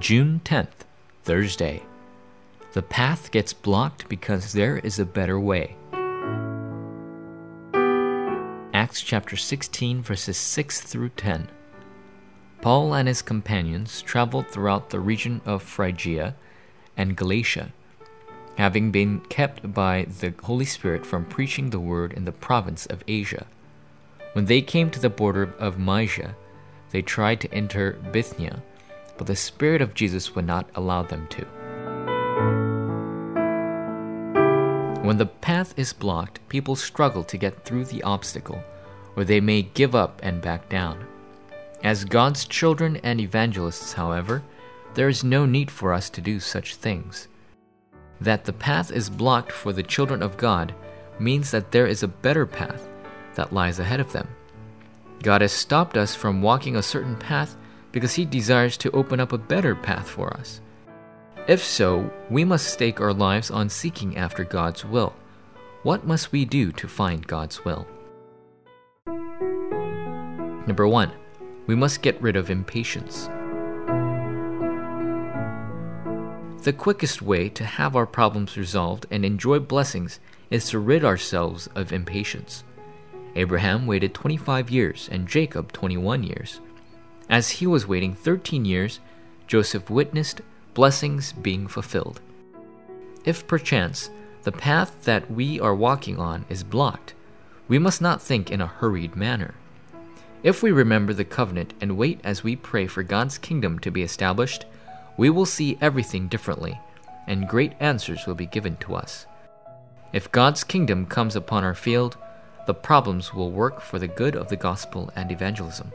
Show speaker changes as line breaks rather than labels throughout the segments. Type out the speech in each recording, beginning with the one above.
June 10th, Thursday. The path gets blocked because there is a better way. Acts chapter 16, verses 6 through 10. Paul and his companions traveled throughout the region of Phrygia and Galatia, having been kept by the Holy Spirit from preaching the word in the province of Asia. When they came to the border of Mysia, they tried to enter Bithynia, but the Spirit of Jesus would not allow them to. When the path is blocked, people struggle to get through the obstacle, or they may give up and back down. As God's children and evangelists, however, there is no need for us to do such things. That the path is blocked for the children of God means that there is a better path that lies ahead of them. God has stopped us from walking a certain path because He desires to open up a better path for us. If so, we must stake our lives on seeking after God's will. What must we do to find God's will? Number one, we must get rid of impatience. The quickest way to have our problems resolved and enjoy blessings is to rid ourselves of impatience. Abraham waited 25 years and Jacob 21 years. As he was waiting 13 years, Joseph witnessed blessings being fulfilled. If perchance the path that we are walking on is blocked, we must not think in a hurried manner. If we remember the covenant and wait as we pray for God's kingdom to be established, we will see everything differently, and great answers will be given to us. If God's kingdom comes upon our field, the problems will work for the good of the gospel and evangelism.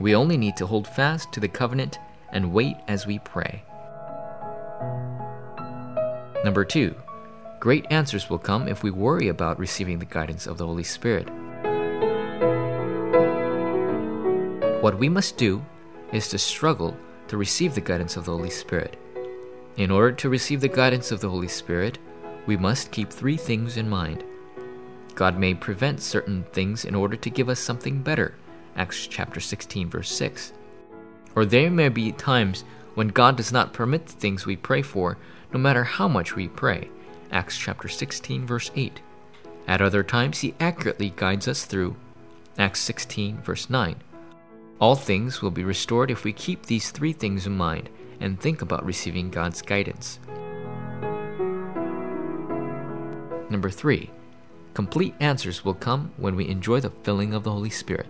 We only need to hold fast to the covenant and wait as we pray. Number two, great answers will come if we worry about receiving the guidance of the Holy Spirit. What we must do is to struggle to receive the guidance of the Holy Spirit. In order to receive the guidance of the Holy Spirit, we must keep three things in mind. God may prevent certain things in order to give us something better. Acts chapter 16 verse 6. Or there may be times when God does not permit the things we pray for no matter how much we pray. Acts chapter 16 verse 8. At other times he accurately guides us through. Acts 16 verse 9. All things will be restored if we keep these three things in mind and think about receiving God's guidance. Number 3. Complete answers will come when we enjoy the filling of the Holy Spirit.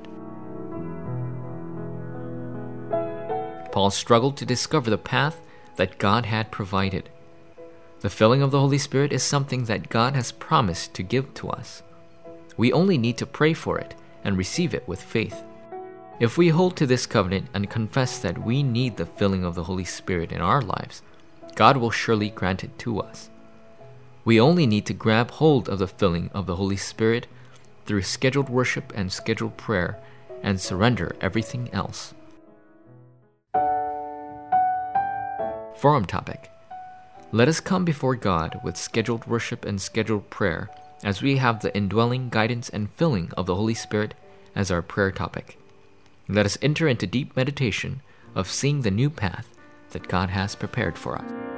Paul struggled to discover the path that God had provided. The filling of the Holy Spirit is something that God has promised to give to us. We only need to pray for it and receive it with faith. If we hold to this covenant and confess that we need the filling of the Holy Spirit in our lives, God will surely grant it to us. We only need to grab hold of the filling of the Holy Spirit through scheduled worship and scheduled prayer and surrender everything else. Forum topic let us come before God with scheduled worship and scheduled prayer, as we have the indwelling guidance and filling of the Holy Spirit as our prayer topic. Let us enter into deep meditation of seeing the new path that God has prepared for us.